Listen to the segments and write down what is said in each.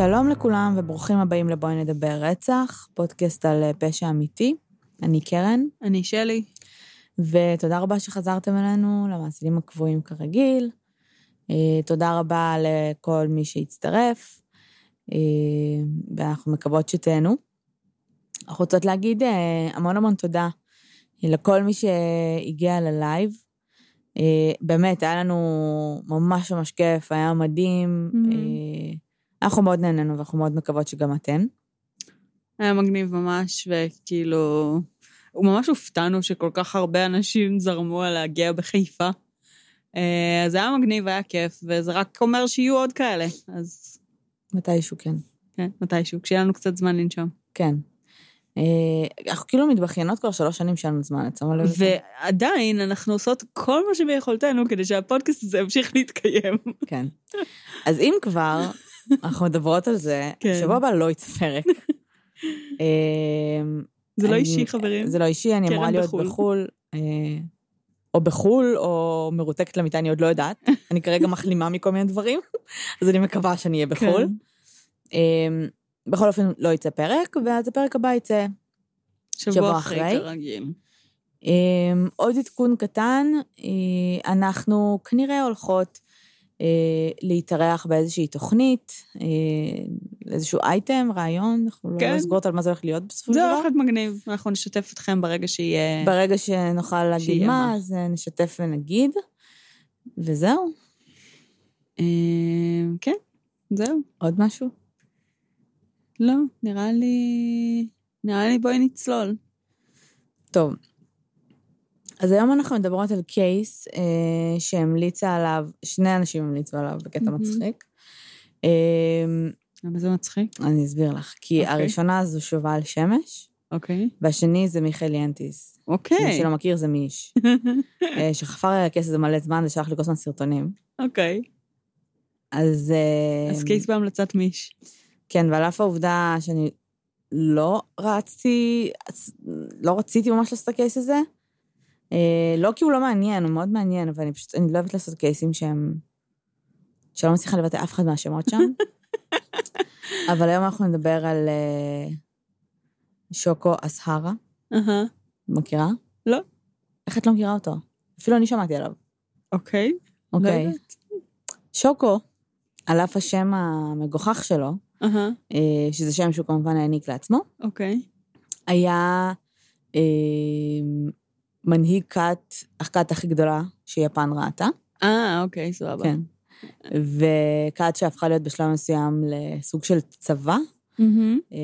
שלום לכולם וברוכים הבאים לבואי נדבר רצח, פודקאסט על אה, פשע אמיתי. אני קרן, אני שלי. ותודה רבה שחזרתם אלינו, למאזינים הקבועים כרגיל. אה, תודה רבה לכל מי שהצטרף, אה, ואנחנו מקוות שתהנו. אנחנו רוצות להגיד המון המון תודה לכל מי שהגיע ללייב. באמת, היה לנו ממש ממש כיף, היה מדהים. Mm-hmm. אנחנו מאוד נהנינו ואנחנו מאוד מקוות שגם אתן. היה מגניב ממש, וכאילו, ממש הופתענו שכל כך הרבה אנשים זרמו על להגיע בחיפה. אה, אז היה מגניב, היה כיף, וזה רק אומר שיהיו עוד כאלה, אז... מתישהו, כן. כן, מתישהו, כשיהיה לנו קצת זמן לנשום. כן. אה, אנחנו כאילו מתבכיינות כבר שלוש שנים שאין לנו זמן, את שמה לב? ועדיין אנחנו עושות כל מה שביכולתנו כדי שהפודקאסט הזה ימשיך להתקיים. כן. אז אם כבר, אנחנו מדברות על זה, כן. שבוע הבא לא יצא פרק. אמ, זה לא אישי, חברים. זה לא אישי, אני אמורה להיות בחו"ל. אה, או בחו"ל, או מרותקת למיטה, אני עוד לא יודעת. אני כרגע מחלימה מכל מיני דברים, אז אני מקווה שאני אהיה בחו"ל. כן. אמ, בכל אופן, לא יצא פרק, ואז הפרק הבא יצא שבוע אחרי. כרגיל. אמ, עוד עדכון קטן, אה, אנחנו כנראה הולכות להתארח באיזושהי תוכנית, אה, איזשהו אייטם, רעיון, אנחנו לא כן. לא נסגרות על מה זה הולך להיות בסופו של דבר. זה הולך להיות מגניב, אנחנו נשתף אתכם ברגע שיהיה... ברגע שנוכל להגיד מה, אז אה, נשתף ונגיד, וזהו. כן, זהו. עוד משהו? לא, נראה לי... נראה לי בואי נצלול. טוב, אז היום אנחנו מדברות על קייס אה, שהמליצה עליו, שני אנשים המליצו עליו בקטע מצחיק. אה, למה זה מצחיק? אני אסביר לך. כי okay. אוקיי. הראשונה זו שובל שמש, אוקיי. Okay. והשני זה מיכאל ינטיס. אוקיי. Okay. מי שלא מכיר זה מיש. אה, שחפר על הקייס הזה מלא זמן ושלח לי כל הזמן סרטונים. אוקיי. Okay. אז... אה, אז קייס בהמלצת מיש. כן, ועל אף העובדה שאני לא רצתי, לא רציתי ממש לעשות את הקייס הזה, אה, לא כי הוא לא מעניין, הוא מאוד מעניין, אבל אני פשוט, אני לא אוהבת לעשות קייסים שהם... שלא מצליחה לבטא אף אחד מהשמות שם. אבל היום אנחנו נדבר על uh, שוקו אסהרה. מכירה? לא. איך את לא מכירה אותו? אפילו אני שמעתי עליו. אוקיי. אוקיי. לא שוקו, על אף השם המגוחך שלו, uh-huh. שזה שם שהוא כמובן העניק לעצמו, אוקיי. היה מנהיג כת, הכת הכי גדולה שיפן ראתה. אה, אוקיי, סבבה. כן. וכת שהפכה להיות בשלב מסוים לסוג של צבא. Mm-hmm.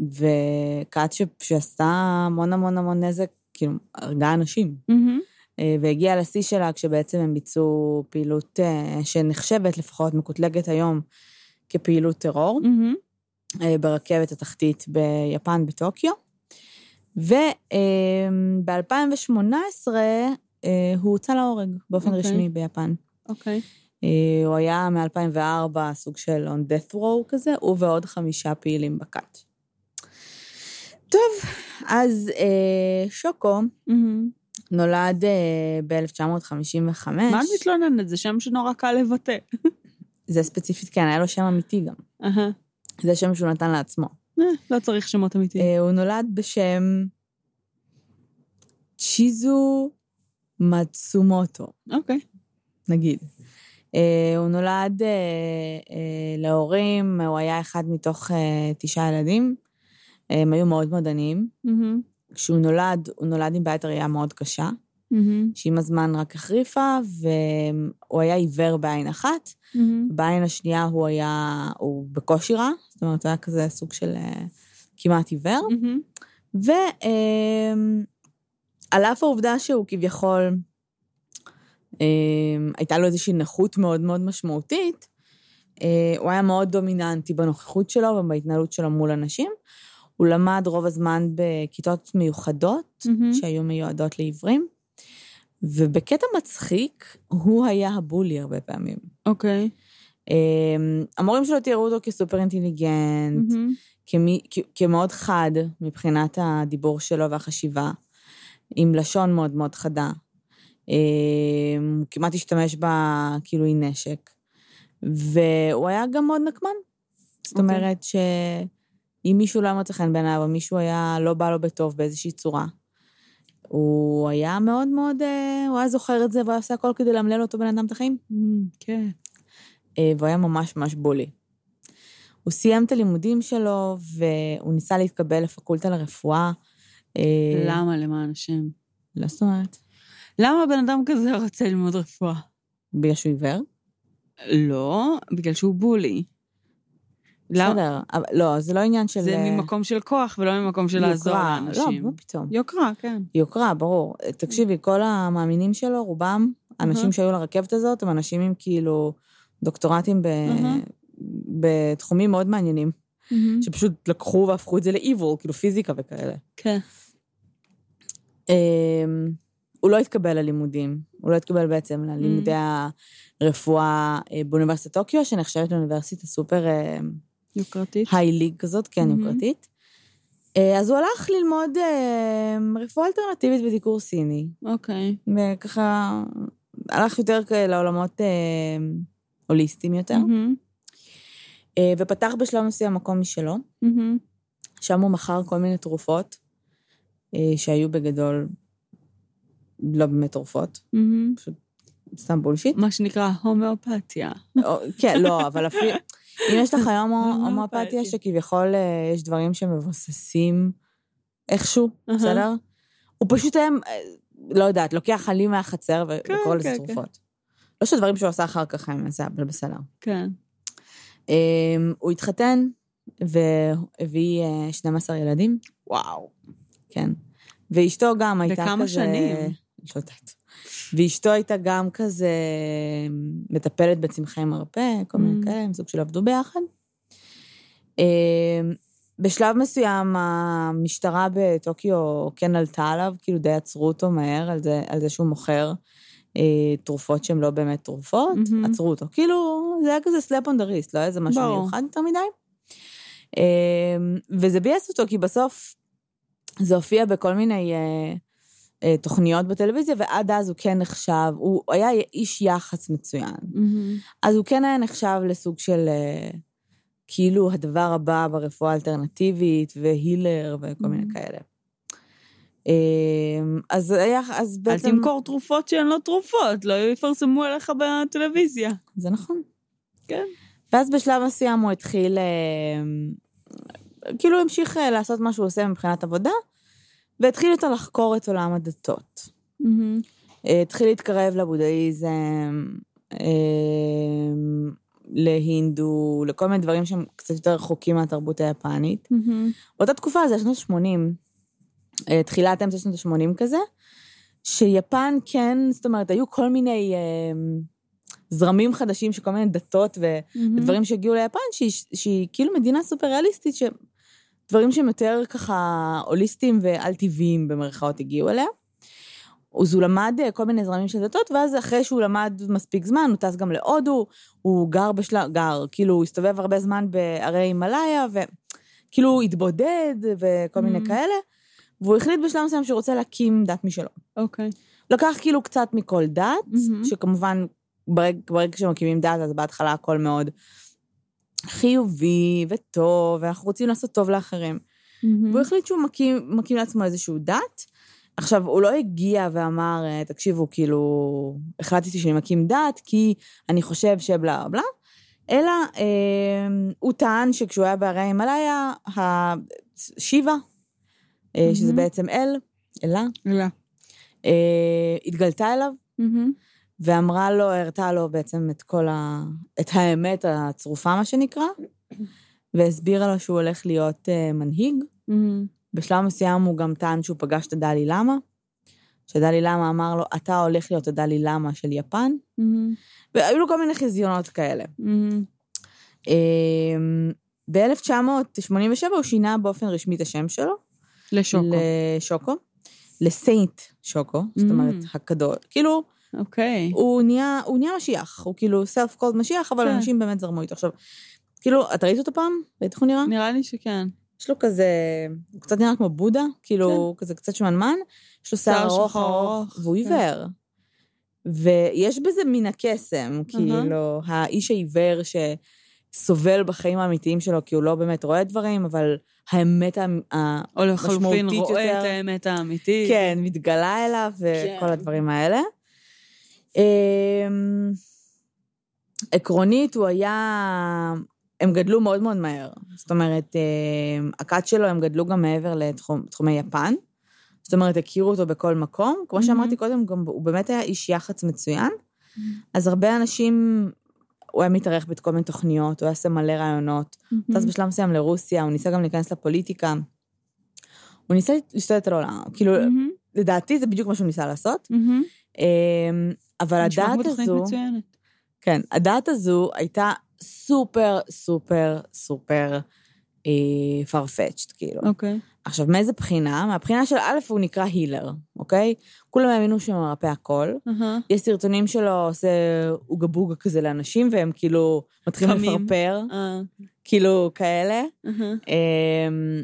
וכת שעשתה המון המון המון נזק, כאילו, הרגה אנשים. Mm-hmm. והגיעה לשיא שלה כשבעצם הם ביצעו פעילות אה, שנחשבת, לפחות מקוטלגת היום, כפעילות טרור, mm-hmm. ברכבת התחתית ביפן, בטוקיו. וב-2018 אה, הוא הוצא להורג באופן okay. אוקיי. רשמי ביפן. אוקיי. Okay. הוא היה מ-2004 סוג של on death row כזה, הוא ועוד חמישה פעילים בכת. טוב, אז אה, שוקו mm-hmm. נולד אה, ב-1955. מה את מתלוננת? זה שם שנורא קל לבטא. זה ספציפית, כן, היה לו שם אמיתי גם. Uh-huh. זה שם שהוא נתן לעצמו. אה, לא צריך שמות אמיתיים. אה, הוא נולד בשם צ'יזו מצומוטו. אוקיי. נגיד. אה, הוא נולד להורים, הוא היה אחד מתוך תשעה ילדים. הם היו מאוד מאוד עניים. כשהוא נולד, הוא נולד עם בעיית הראייה מאוד קשה. Mm-hmm. שעם הזמן רק החריפה, והוא היה עיוור בעין אחת, mm-hmm. בעין השנייה הוא היה, הוא בקושי רע, זאת אומרת, הוא היה כזה סוג של uh, כמעט עיוור. Mm-hmm. ועל uh, אף העובדה שהוא כביכול, uh, הייתה לו איזושהי נכות מאוד מאוד משמעותית, uh, הוא היה מאוד דומיננטי בנוכחות שלו ובהתנהלות שלו מול אנשים. הוא למד רוב הזמן בכיתות מיוחדות, mm-hmm. שהיו מיועדות לעיוורים. ובקטע מצחיק, הוא היה הבולי הרבה פעמים. אוקיי. Okay. אמ, המורים שלו תיארו אותו כסופר אינטליגנט, mm-hmm. כמי, כמאוד חד מבחינת הדיבור שלו והחשיבה, עם לשון מאוד מאוד חדה. אמ, הוא כמעט השתמש בה כאילו עם נשק. והוא היה גם מאוד נקמן. זאת אוקיי. אומרת שאם מישהו לא מוצא חן בעיניו, או מישהו היה לא בא לו בטוב באיזושהי צורה, הוא היה מאוד מאוד, אה, הוא היה זוכר את זה והוא עושה הכל כדי לאמלל אותו בן אדם את החיים. כן. אה, והוא היה ממש ממש בולי. הוא סיים את הלימודים שלו, והוא ניסה להתקבל לפקולטה לרפואה. אה, למה למען השם? לא זאת אומרת, למה בן אדם כזה רוצה ללמוד רפואה? בגלל שהוא עיוור? לא, בגלל שהוא בולי. בסדר, אבל לא, זה לא עניין של... זה אה, ממקום של כוח ולא ממקום של לעזור יוקרה. לאנשים. לא, מה פתאום. יוקרה, כן. יוקרה, ברור. תקשיבי, כל המאמינים שלו, רובם, אנשים. שהיו לרכבת הזאת, הם אנשים עם כאילו דוקטורטים ב... בתחומים מאוד מעניינים, שפשוט לקחו והפכו את זה ל-evil, כאילו פיזיקה וכאלה. כן. אמ, הוא לא התקבל ללימודים, הוא לא התקבל בעצם ללימודי הרפואה אה, באוניברסיטת טוקיו, שנחשבת לאוניברסיטה סופר יוקרתית. היי-ליג כזאת, כן, מהמם. יוקרתית. אה, אז הוא הלך ללמוד אה, רפואה אלטרנטיבית בדיקור סיני, אוקיי. וככה הלך יותר לעולמות אה, הוליסטיים יותר. אה, ופתח בשלב מסוים מקום משלו, מהמם. שם הוא מכר כל מיני תרופות, שהיו בגדול לא באמת תרופות, מהמם. סתם בולשיט. מה שנקרא הומאופתיה. או- כן, לא, אבל אפילו... אם יש לך היום הומאופתיה. הומואפתיה, שכביכול אה, יש דברים שמבוססים איכשהו. בסדר? הוא פשוט היה, אה, לא יודעת, לוקח עלים מהחצר כן, וקורא לזה כן, כן. תרופות. לא שדברים שהוא עשה אחר כך הם זה, אבל בסדר. כן. אמ, הוא התחתן והביא אה, 12 ילדים, וואו. כן. ואשתו גם הייתה כזה... בכמה שנים? לא יודעת. ואשתו הייתה גם כזה מטפלת בצמחי מרפא, כל מיני Mm. כאלה, הם סוג של עבדו ביחד. אמ, בשלב מסוים המשטרה בטוקיו כן עלתה עליו, כאילו די עצרו אותו מהר על זה, על זה שהוא מוכר אה, תרופות שהן לא באמת תרופות, מהמם. עצרו אותו. כאילו, זה היה כזה slap on the wrist, לא היה איזה משהו ברור. מיוחד יותר מדי. אמ, וזה ביאס אותו, כי בסוף זה הופיע בכל מיני אה, אה, תוכניות בטלוויזיה, ועד אז הוא כן נחשב, הוא היה איש יח"צ מצוין. מהמם. אז הוא כן היה נחשב לסוג של אה, כאילו הדבר הבא ברפואה האלטרנטיבית, ו healer וכל מיני Mhm. כאלה. אה, אז היה, אז אל בעצם... תמכור תרופות שהן לא תרופות, לא יפרסמו עליך בטלוויזיה. זה נכון. כן. ואז בשלב מסוים הוא התחיל, אה, כאילו המשיך אה, לעשות מה שהוא עושה מבחינת עבודה, והתחיל יותר לחקור את עולם הדתות. מהמם. אה, התחיל להתקרב לבודהיזם, אה, להינדו, לכל מיני דברים שהם קצת יותר רחוקים מהתרבות היפנית. מהמם. באותה תקופה, זה שנות ה-80, אה, תחילת אמצע שנות ה-80 כזה, שיפן כן, זאת אומרת, היו כל מיני אה, זרמים חדשים של כל מיני דתות ו... מהמם. דברים שהגיעו ליפן, שהיא, שהיא כאילו מדינה סופר ריאליסטית, שדברים שהם יותר ככה הוליסטיים ועל-טבעיים במרכאות הגיעו אליה. אז הוא למד אה, כל מיני זרמים של דתות, ואז אחרי שהוא למד מספיק זמן, הוא טס גם להודו, הוא גר בשלב, גר, כאילו, הוא הסתובב הרבה זמן בערי הימאליה, וכאילו הוא התבודד וכל מיני Mhm. כאלה, והוא החליט בשלב מסוים שהוא רוצה להקים דת משלו. אוקיי. לקח כאילו קצת מכל דת, מהמם. שכמובן, ברגע, ברגע שמקימים דת, אז בהתחלה הכל מאוד חיובי וטוב, ואנחנו רוצים לעשות טוב לאחרים. מהמם. והוא החליט שהוא מקים, מקים לעצמו איזשהו דת. עכשיו, הוא לא הגיע ואמר, אה, תקשיבו, כאילו, החלטתי שאני מקים דת, כי אני חושב שבלה בלה, אלא אה, הוא טען שכשהוא היה בהרי ההימאליה, השיבה, אה, שזה. בעצם אל, אלה, לא. אה, התגלתה אליו, מהמם. ואמרה לו, הראתה לו בעצם את כל ה... את האמת הצרופה, מה שנקרא, והסבירה לו שהוא הולך להיות uh, מנהיג. מהמם. בשלב מסוים הוא גם טען שהוא פגש את הדלי למה, שדלי למה אמר לו, אתה הולך להיות הדלי למה של יפן, מהמם. והיו לו כל מיני חזיונות כאלה. מהמם. ב-1987 הוא שינה באופן רשמי את השם שלו. לשוקו. לשוקו. לסיינט שוקו, זאת אומרת, Mm. הקדוש. כאילו, אוקיי. הוא נהיה, הוא נהיה משיח, הוא כאילו סלף קולד משיח, אבל כן. אנשים באמת זרמו איתו. עכשיו, כאילו, את ראית אותו פעם? ראית איך הוא נראה? נראה לי שכן. יש לו כזה, הוא קצת נראה כמו בודה, כאילו, כזה קצת שמנמן, יש לו שיער כן. ארוך ארוך, והוא כן. עיוור. ויש בזה מן הקסם, כאילו, האיש העיוור ש... סובל בחיים האמיתיים שלו, כי הוא לא באמת רואה דברים, אבל האמת ה- או לחלופין רואה יותר. את האמת האמיתית. כן, מתגלה אליו וכל כן. הדברים האלה. אמ, עקרונית, הוא היה... הם גדלו מאוד מאוד מהר. זאת אומרת, אמ, הכת שלו, הם גדלו גם מעבר לתחומי יפן. זאת אומרת, הכירו אותו בכל מקום. כמו שאמרתי קודם, גם הוא באמת היה איש יח"צ מצוין. אז הרבה אנשים, הוא היה מתארח בכל מיני תוכניות, הוא היה עושה מלא רעיונות. טס בשלב מסוים לרוסיה, הוא ניסה גם להיכנס לפוליטיקה. הוא ניסה להשתלט על העולם. כאילו, לדעתי זה בדיוק מה שהוא ניסה לעשות. אמ, אבל הדעת הזו, מצוינת. כן, הדעת הזו הייתה סופר, סופר, סופר אה, farfetched, כאילו. אוקיי. עכשיו, מאיזה בחינה? מהבחינה של א', הוא נקרא הילר, אוקיי? כולם האמינו שהוא מרפא הכל. אהה. יש סרטונים שלו עושה אוגה בוגה כזה לאנשים, והם כאילו מתחילים. לפרפר, אה, כאילו כאלה. אהה. אמ,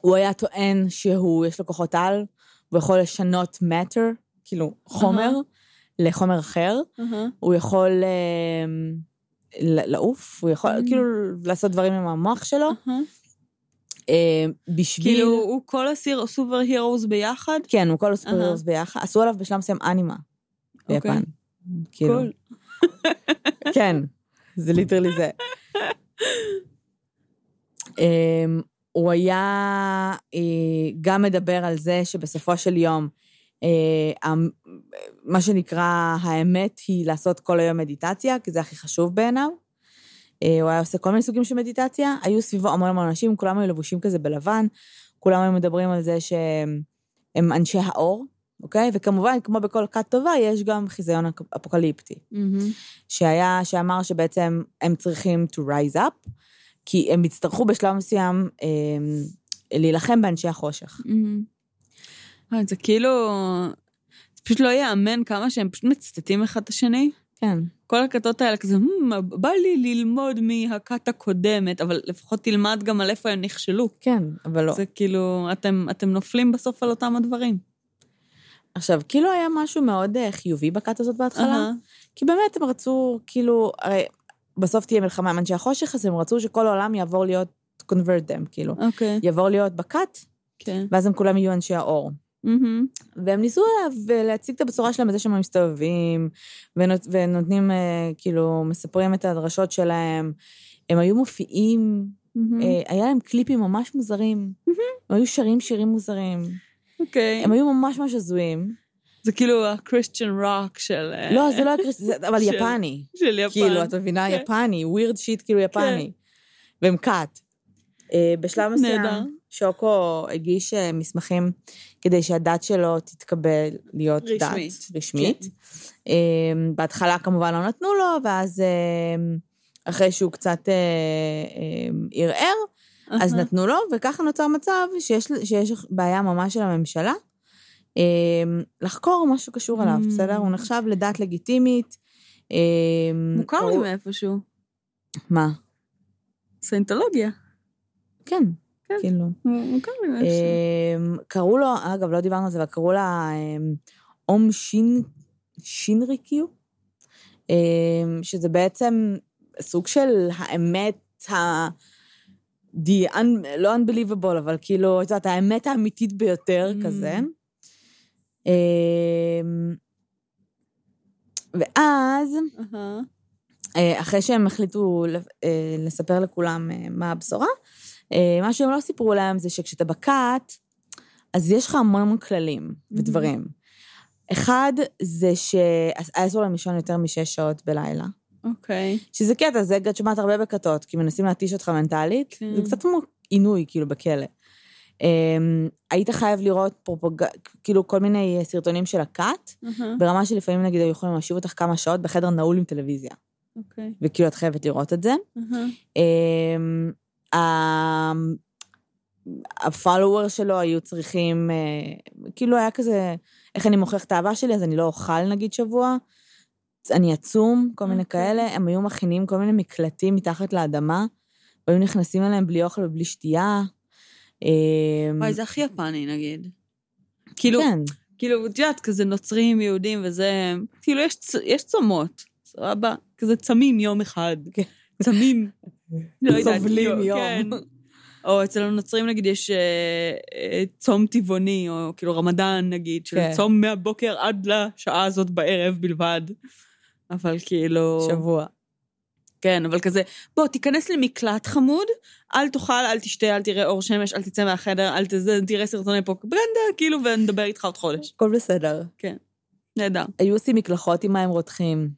הוא היה טוען שהוא, יש לו כוחות על, הוא יכול לשנות matter, כאילו חומר, אהה. לחומר אחר. אהה. הוא יכול ל- לעוף, הוא יכול Mm. כאילו לעשות דברים עם המוח שלו. אהה. אמ, בשביל... כאילו, הוא כל הסיר סופר הירוס ביחד? כן, הוא כל אהה. הסופריורס ביחד. עשו עליו בשלב מסוים אנימה. אוקיי. ביפן. כאילו. כן, זה ליטרלי זה. אמ, הוא היה אה, גם מדבר על זה שבסופו של יום, אה, מה שנקרא, האמת היא לעשות כל היום מדיטציה, כי זה הכי חשוב בעיניו. אה, הוא היה עושה כל מיני סוגים של מדיטציה, היו סביבו המון המון אנשים, כולם היו לבושים כזה בלבן, כולם היו מדברים על זה שהם הם אנשי האור, אוקיי? וכמובן, כמו בכל כת טובה, יש גם חיזיון אפ- אפוקליפטי. מהמם. שהיה, שאמר שבעצם הם צריכים to rise up, כי הם יצטרכו בשלב מסוים אה, להילחם באנשי החושך. מהמם. זה כאילו... זה פשוט לא ייאמן כמה שהם פשוט מצטטים אחד את השני. כן. כל הכתות האלה כזה, "מ, בא לי ללמוד מהכת הקודמת, אבל לפחות תלמד גם על איפה הם נכשלו. כן, אבל לא. זה כאילו, אתם, אתם נופלים בסוף על אותם הדברים. עכשיו, כאילו היה משהו מאוד אה, חיובי בכת הזאת בהתחלה, אהה. כי באמת הם רצו, כאילו, הרי בסוף תהיה מלחמה עם אנשי החושך, אז הם רצו שכל העולם יעבור להיות, convert them, כאילו. אוקיי, יעבור להיות בכת, כן. ואז הם כולם יהיו אנשי האור. מהמם. והם ניסו לה- להציג את הבשורה שלהם בזה שהם מסתובבים, ונות, ונותנים, אה, כאילו, מספרים את הדרשות שלהם. הם היו מופיעים, מהמם. אה, היה להם קליפים ממש מוזרים. הם היו שרים שירים מוזרים. אוקיי. הם היו ממש ממש הזויים. זה כאילו הקריסטיאן רוק של... אה, לא, זה לא זה- אבל של- יפני. של יפן. כאילו, את מבינה? כן. יפני, ווירד שיט כאילו יפני. והם קאט. בשלב מסוים, נהדר. שוקו הגיש אה, מסמכים כדי שהדת שלו תתקבל להיות רשמית. דת רשמית. אה, בהתחלה כמובן לא נתנו לו, ואז אה, אחרי שהוא קצת אה, אה, ערער, אז אהה. נתנו לו, וככה נוצר מצב שיש, שיש בעיה ממש של הממשלה אה, לחקור מה שקשור אליו, Mm. בסדר? הוא נחשב לדת לגיטימית. מוכר לי מאיפשהו. מה? סיינטולוגיה. כן, כן. כאילו. מאיפשהו. אמ, קראו לו, אגב, לא דיברנו על זה, אבל קראו לה אמ, אום שין, שינריקיו, אמ, שזה בעצם סוג של האמת ה... The un, לא unbelievable, אבל כאילו, את יודעת, האמת האמיתית ביותר Mm. כזה. ואז. אה, אחרי שהם החליטו אה, לספר לכולם אה, מה הבשורה, מה שהם לא סיפרו להם זה שכשאתה בכת, אז יש לך המון המון כללים ודברים. אחד, זה שהיה אסור להם לישון יותר משש שעות בלילה. אוקיי. שזה קטע, זה את שומעת הרבה בכתות, כי מנסים להתיש אותך מנטלית. כן. זה קצת כמו עינוי, כאילו, בכלא. Um, היית חייב לראות פרופוג... כאילו כל מיני סרטונים של הכת, אהה. ברמה שלפעמים נגיד היו יכולים להושיב אותך כמה שעות בחדר נעול עם טלוויזיה. אוקיי. וכאילו את חייבת לראות את זה. אהה. אמ, ה- הפולוור שלו היו צריכים, אה, כאילו היה כזה, איך אני מוכיח את האהבה שלי, אז אני לא אוכל נגיד שבוע, אני אצום, כל מיני אוקיי. כאלה, הם היו מכינים כל מיני מקלטים מתחת לאדמה, והיו נכנסים אליהם בלי אוכל ובלי שתייה. אמ, וואי, זה הכי יפני, נגיד. כאילו, כן, כאילו, את יודעת, כזה נוצרים, יהודים וזה, כאילו, יש, יש צומות, סבבה? כזה צמים יום אחד. כן. צמים. לא יודעת, סובלים כאילו, יום. כן. או אצל הנוצרים נגיד יש אה, אה, צום טבעוני, או כאילו רמדאן נגיד, של כן. צום מהבוקר עד לשעה הזאת בערב בלבד. אבל כאילו... שבוע. כן, אבל כזה, בוא, תיכנס למקלט חמוד, אל תאכל, אל תשתה, אל תראה אור שמש, אל תצא מהחדר, אל תזה, תראה סרטוני פרופגנדה, כאילו, ונדבר איתך עוד חודש. הכל בסדר. נהדר. היו עושים מקלחות עם מים רותחים,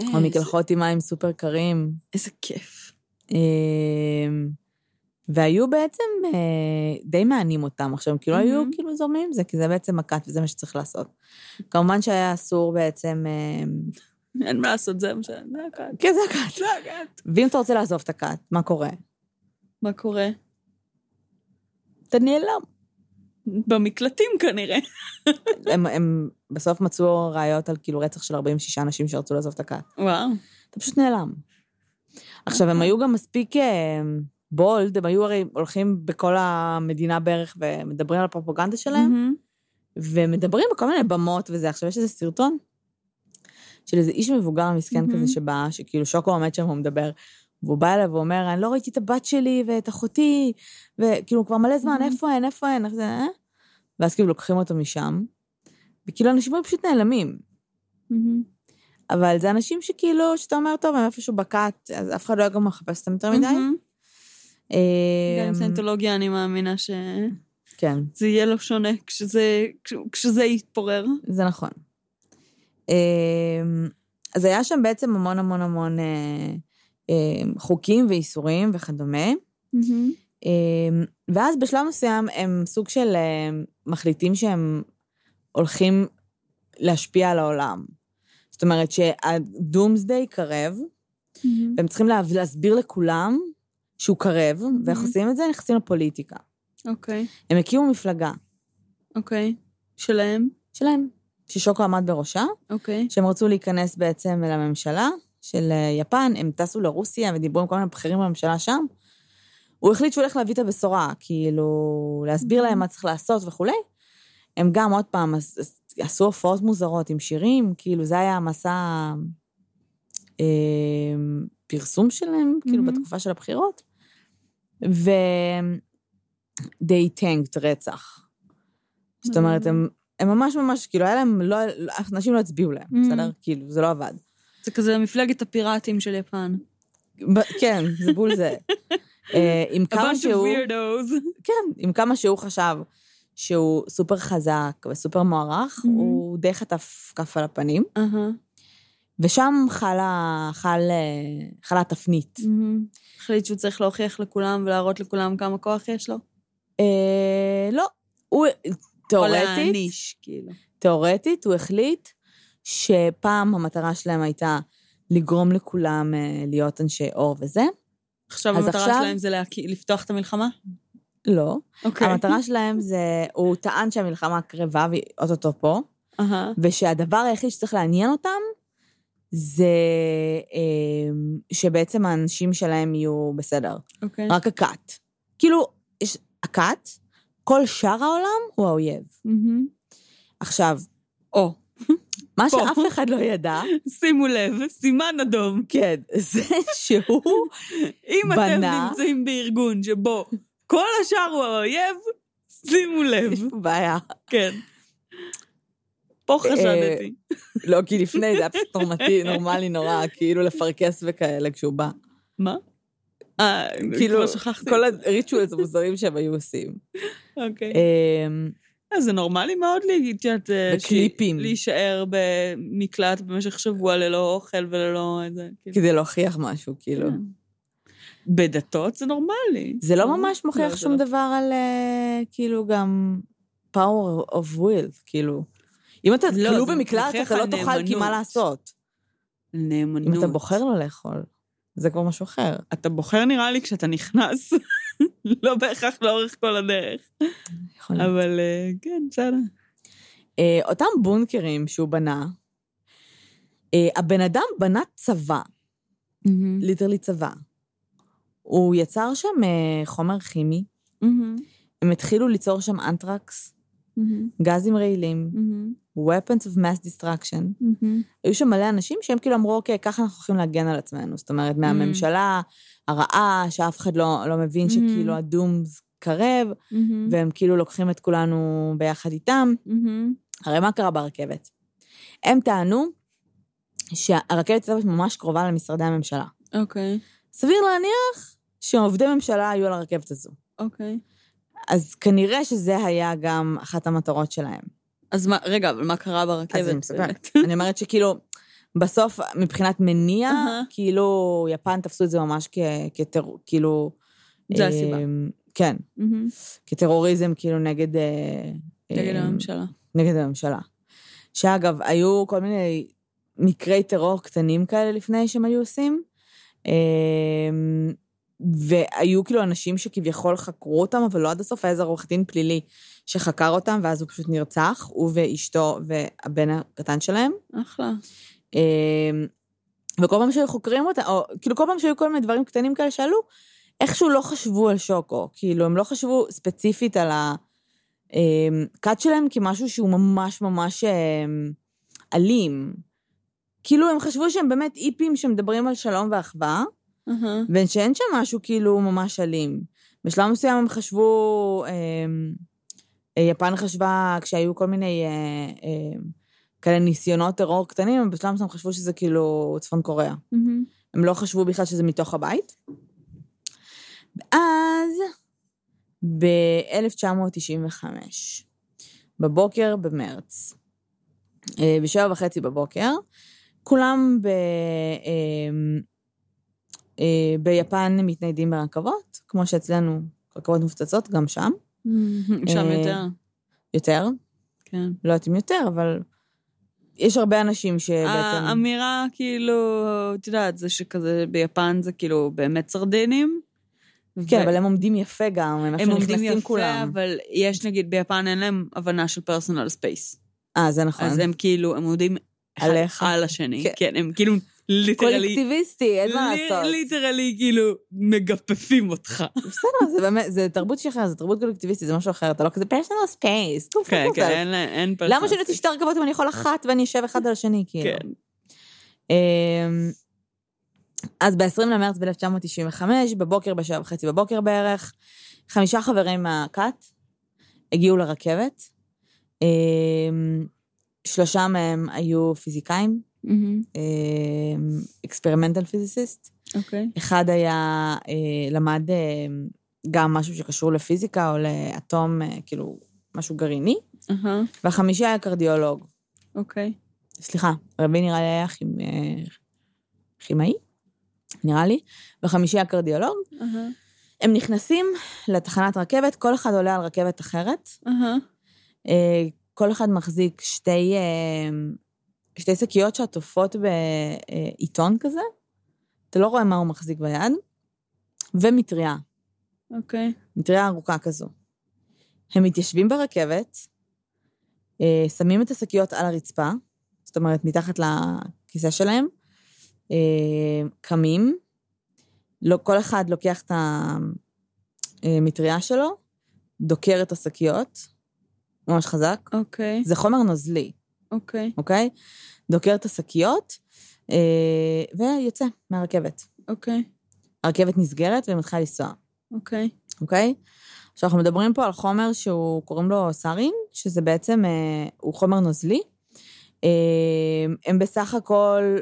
או מקלחות עם מים סופר קרים. איזה כיף. אמ, והיו בעצם אה, די מענים אותם. עכשיו, הם כאילו היו מהמם. כאילו זורמים עם זה, כי זה בעצם מכת וזה מה שצריך לעשות. כמובן שהיה אסור בעצם... אמ, אין מה לעשות, זה מה ש... זה הכת. כן, זה הכת. זה הכת. ואם אתה רוצה לעזוב את הכת, מה קורה? מה קורה? אתה נעלם. במקלטים כנראה. הם, הם בסוף מצאו ראיות על כאילו רצח של 46 אנשים שרצו לעזוב את הכת. וואו. אתה פשוט נעלם. עכשיו, הם היו גם מספיק אה, בולד, הם היו הרי הולכים בכל המדינה בערך ומדברים על הפרופגנדה שלהם. ומדברים בכל מיני במות וזה. עכשיו, יש איזה סרטון של איזה איש מבוגר מסכן. כזה שבא, שכאילו שוקו עומד שם, הוא מדבר, והוא בא אליו ואומר, אני לא ראיתי את הבת שלי ואת אחותי, וכאילו כבר מלא זמן, מהמם. איפה הן, איפה הן, איך זה, אה? ואז כאילו לוקחים אותו משם, וכאילו אנשים היו פשוט נעלמים. מהמם. אבל זה אנשים שכאילו, שאתה אומר, טוב, הם איפשהו בכת, אז אף אחד לא היה גם מחפש אותם יותר מדי. גם עם אמ, סיינטולוגיה אני מאמינה שזה כן, יהיה לו שונה כשזה, כש- כשזה יתפורר. זה נכון. אמ, אז היה שם בעצם המון המון המון אה, חוקים ואיסורים וכדומה. אמ, ואז בשלב מסוים הם סוג של אה, מחליטים שהם הולכים להשפיע על העולם. זאת אומרת שהדומסדיי קרב, מהמם. והם צריכים לה- להסביר לכולם שהוא קרב, ואיך Mhm. עושים את זה? נכנסים לפוליטיקה. אוקיי, הם הקימו מפלגה אוקיי. שלהם? שלהם, ששוקו עמד בראשה, אוקיי. שהם רצו להיכנס בעצם לממשלה של אה, יפן, הם טסו לרוסיה ודיברו עם כל מיני בכירים בממשלה שם. הוא החליט שהוא הולך להביא את הבשורה, כאילו, להסביר להם מה צריך לעשות וכולי. הם גם, עוד פעם, עש- עש- עשו הופעות מוזרות עם שירים, כאילו, זה היה המסע אה, פרסום שלהם, כאילו, Mhm. בתקופה של הבחירות. ו... they tanked רצח. זאת אומרת, הם, הם ממש ממש, כאילו, היה להם, לא, אנשים לא הצביעו להם. בסדר? כאילו, זה לא עבד. זה כזה מפלגת הפיראטים של יפן. כן, זה בול זה. אה, עם A כמה bunch of שהוא, weirdos. כן, עם כמה שהוא חשב שהוא סופר חזק וסופר מוערך, Mhm. הוא די חטף כף על הפנים, אהה. ושם חלה, חל, אה, חלה התפנית. מהמם. החליט שהוא צריך להוכיח לכולם ולהראות לכולם כמה כוח יש לו. אה, לא, הוא, או תיאורטית, להעניש, כאילו. תיאורטית, הוא החליט שפעם המטרה שלהם הייתה לגרום לכולם אה, להיות אנשי אור וזה. עכשיו המטרה עכשיו- שלהם זה להק- לפתוח את המלחמה? לא. אוקיי. המטרה שלהם זה, הוא טען שהמלחמה קרבה והיא אוטוטו פה, אהה. ושהדבר היחיד שצריך לעניין אותם זה אה, שבעצם האנשים שלהם יהיו בסדר. אוקיי. רק הכת. כאילו, יש הכת, כל שאר העולם הוא האויב. מהמם. עכשיו, או, מה פה. שאף אחד לא ידע, שימו לב, סימן אדום. כן, זה שהוא אם אתם בנה- נמצאים בארגון שבו כל השאר הוא האויב, שימו לב. יש פה בעיה. כן. פה חשדתי. לא, כי לפני זה היה פשוט נורמטי, נורמלי נורא, כאילו לפרכס וכאלה כשהוא בא. מה? אה, כאילו. כל הריטואלס המוזרים שהם היו עושים. אוקיי. אה, זה נורמלי מאוד. אה, בקליפים. להישאר במקלט במשך שבוע ללא אוכל וללא איזה... כאילו. כדי להוכיח משהו, כאילו. כן. בדתות זה נורמלי. זה לא ממש לא, מוכיח שום לא. דבר על, אה, כאילו, גם power of will, כאילו. אם אתה לא, כלוא במקלט, אתה לא תאכל, כי מה. לעשות? נאמנות. אם אתה בוחר לא לאכול, זה כבר משהו אחר. אתה בוחר נראה לי כשאתה נכנס, לא בהכרח לאורך כל הדרך. יכול להיות. אבל אה, כן, בסדר. אה, אותם בונקרים שהוא בנה, אה, הבן אדם בנה צבא, literally צבא. הוא יצר שם חומר כימי, הם התחילו ליצור שם אנטרקס, גזים רעילים, weapons of mass destruction. מהמם. היו שם מלא אנשים שהם כאילו אמרו, אוקיי, ככה אנחנו הולכים להגן על עצמנו. זאת אומרת, מהממשלה הרעה, שאף אחד לא, לא מבין Mm. שכאילו ה doom קרב, מהמם. והם כאילו לוקחים את כולנו ביחד איתם. מהמם. הרי מה קרה ברכבת? הם טענו שהרכבת הייתה ממש קרובה למשרדי הממשלה. אוקיי, סביר להניח שעובדי ממשלה היו על הרכבת הזו. אוקיי. אז כנראה שזה היה גם אחת המטרות שלהם. אז מה, רגע, אבל מה קרה ברכבת? אז אני מספרת. אני אומרת שכאילו, בסוף, מבחינת מניע, אהה. כאילו, יפן תפסו את זה ממש כטרור, כאילו... זה אה, הסיבה. כן, מהמם. כטרוריזם, כאילו, נגד... אה, נגד אה, הממשלה. נגד הממשלה. שאגב, היו כל מיני מקרי טרור קטנים כאלה לפני שהם היו עושים, והיו כאילו אנשים שכביכול חקרו אותם, אבל לא עד הסוף, היה איזה עורך דין פלילי שחקר אותם, ואז הוא פשוט נרצח, הוא ואשתו והבן הקטן שלהם. אחלה. אמ, וכל פעם שהיו חוקרים אותה, או כאילו כל פעם שהיו כל מיני דברים קטנים כאלה שעלו, איכשהו לא חשבו על שוקו. כאילו, הם לא חשבו ספציפית על הכת שלהם כמשהו שהוא ממש ממש אמ, אלים. כאילו, הם חשבו שהם באמת איפים שמדברים על שלום ואחווה, אהה. ושאין שם משהו כאילו ממש אלים. בשלב מסוים הם חשבו, אמ, אה, יפן חשבה, כשהיו כל מיני אה, אה, כאלה ניסיונות טרור קטנים, הם בשלב מסוים חשבו שזה כאילו צפון קוריאה. מהמם. הם לא חשבו בכלל שזה מתוך הבית. ואז, ב-1995, בבוקר במרץ, אה, בשבע וחצי בבוקר, כולם ב, אה, ביפן מתניידים ברכבות, כמו שאצלנו רכבות מפוצצות, גם שם. מהמם. שם אה, יותר. יותר, כן. לא יודעת אם יותר, אבל יש הרבה אנשים שבעצם... האמירה, כאילו, את יודעת, זה שכזה ביפן זה כאילו באמת סרדינים. כן, ו- אבל הם עומדים יפה גם, הם הם עומדים נכנסים יפה, כולם. אבל יש נגיד ביפן אין להם הבנה של personal space. אה, זה נכון. אז הם כאילו, הם עומדים אחד עליך. על השני. כן. כן, הם כאילו literally, קולקטיביסטי, אין מה לעשות. literally כאילו מגפפים אותך. בסדר, זה באמת, זה תרבות שלך, זה תרבות קולקטיביסטית, זה משהו אחר, אתה לא כזה personal space. כן, כן, אין personal למה שאני אוציא שתי רכבות אם אני יכול אחת ואני אשב אחד על השני, כאילו? כן. אמ, אז ב-20 למרץ ב-1995, בבוקר, בשעה וחצי בבוקר בערך, חמישה חברים מהכת הגיעו לרכבת. אמ, שלושה מהם היו פיזיקאים. אקספרימנטל פיזיסיסט. אוקיי. אחד היה, אה, למד אה, גם משהו שקשור לפיזיקה או לאטום, אה, כאילו, משהו גרעיני, אהה, והחמישי היה קרדיולוג. אוקיי. סליחה, רבי נראה לי היה כימ... כימאי, נראה לי, והחמישי היה קרדיולוג. אהה, הם נכנסים לתחנת רכבת, כל אחד עולה על רכבת אחרת. אהה. אה, כל אחד מחזיק שתי, אה, שתי שקיות שעטופות בעיתון כזה. אתה לא רואה מה הוא מחזיק ביד. ומטריה, אוקיי. מטריה ארוכה כזו. הם מתיישבים ברכבת, אה, שמים את השקיות על הרצפה, זאת אומרת, מתחת לכיסא שלהם, אה, קמים, לא, כל אחד לוקח את המטריה שלו, דוקר את השקיות, ממש חזק. אוקיי. זה חומר נוזלי, אוקיי. אוקיי? דוקר את השקיות, אה, ויוצא מהרכבת. אוקיי. הרכבת נסגרת ומתחילה לנסוע. אוקיי. אוקיי? עכשיו, אנחנו מדברים פה על חומר שהוא, קוראים לו סארין, שזה בעצם, אה, הוא חומר נוזלי. אה, הם בסך הכל,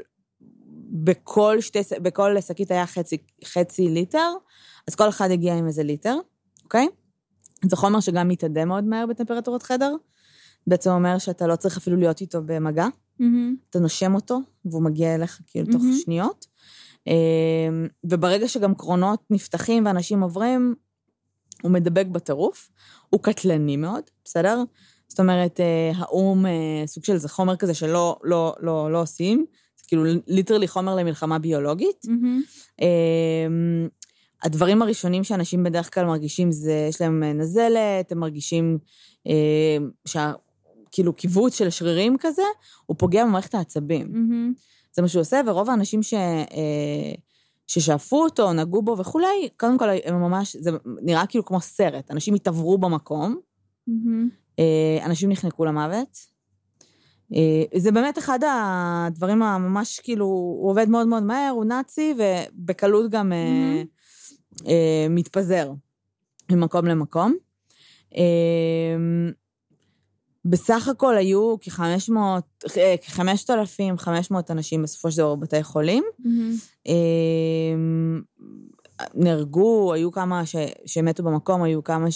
בכל, שתי, בכל שקית היה חצי, חצי ליטר, אז כל אחד הגיע עם איזה ליטר, אוקיי? זה חומר שגם מתאדה מאוד מהר בטמפרטורת חדר. בעצם אומר שאתה לא צריך אפילו להיות איתו במגע, מהמם. אתה נושם אותו, והוא מגיע אליך כאילו תוך מהמם. שניות. אמ, וברגע שגם קרונות נפתחים ואנשים עוברים, הוא מדבק בטירוף. הוא קטלני מאוד, בסדר? זאת אומרת, אה, האו"ם, אה, סוג של זה חומר כזה שלא לא, לא, לא עושים, זה כאילו ליטרלי חומר למלחמה ביולוגית. אמ, הדברים הראשונים שאנשים בדרך כלל מרגישים זה, יש להם אה, נזלת, הם מרגישים אה, שה... כאילו קיבוץ של שרירים כזה, הוא פוגע במערכת העצבים. מהמם. זה מה שהוא עושה, ורוב האנשים ש... אה, ששאפו אותו, נגעו בו וכולי, קודם כל הם ממש, זה נראה כאילו כמו סרט. אנשים התעברו במקום. אה, אנשים נחנקו למוות, אה, זה באמת אחד הדברים הממש, כאילו, הוא עובד מאוד מאוד מהר, הוא נאצי, ובקלות גם אה, מתפזר ממקום למקום. בסך הכל היו כ-500, אה, כ-5,500 אנשים בסופו של דבר בבתי חולים. אה, נהרגו, היו כמה ש, שמתו במקום, היו כמה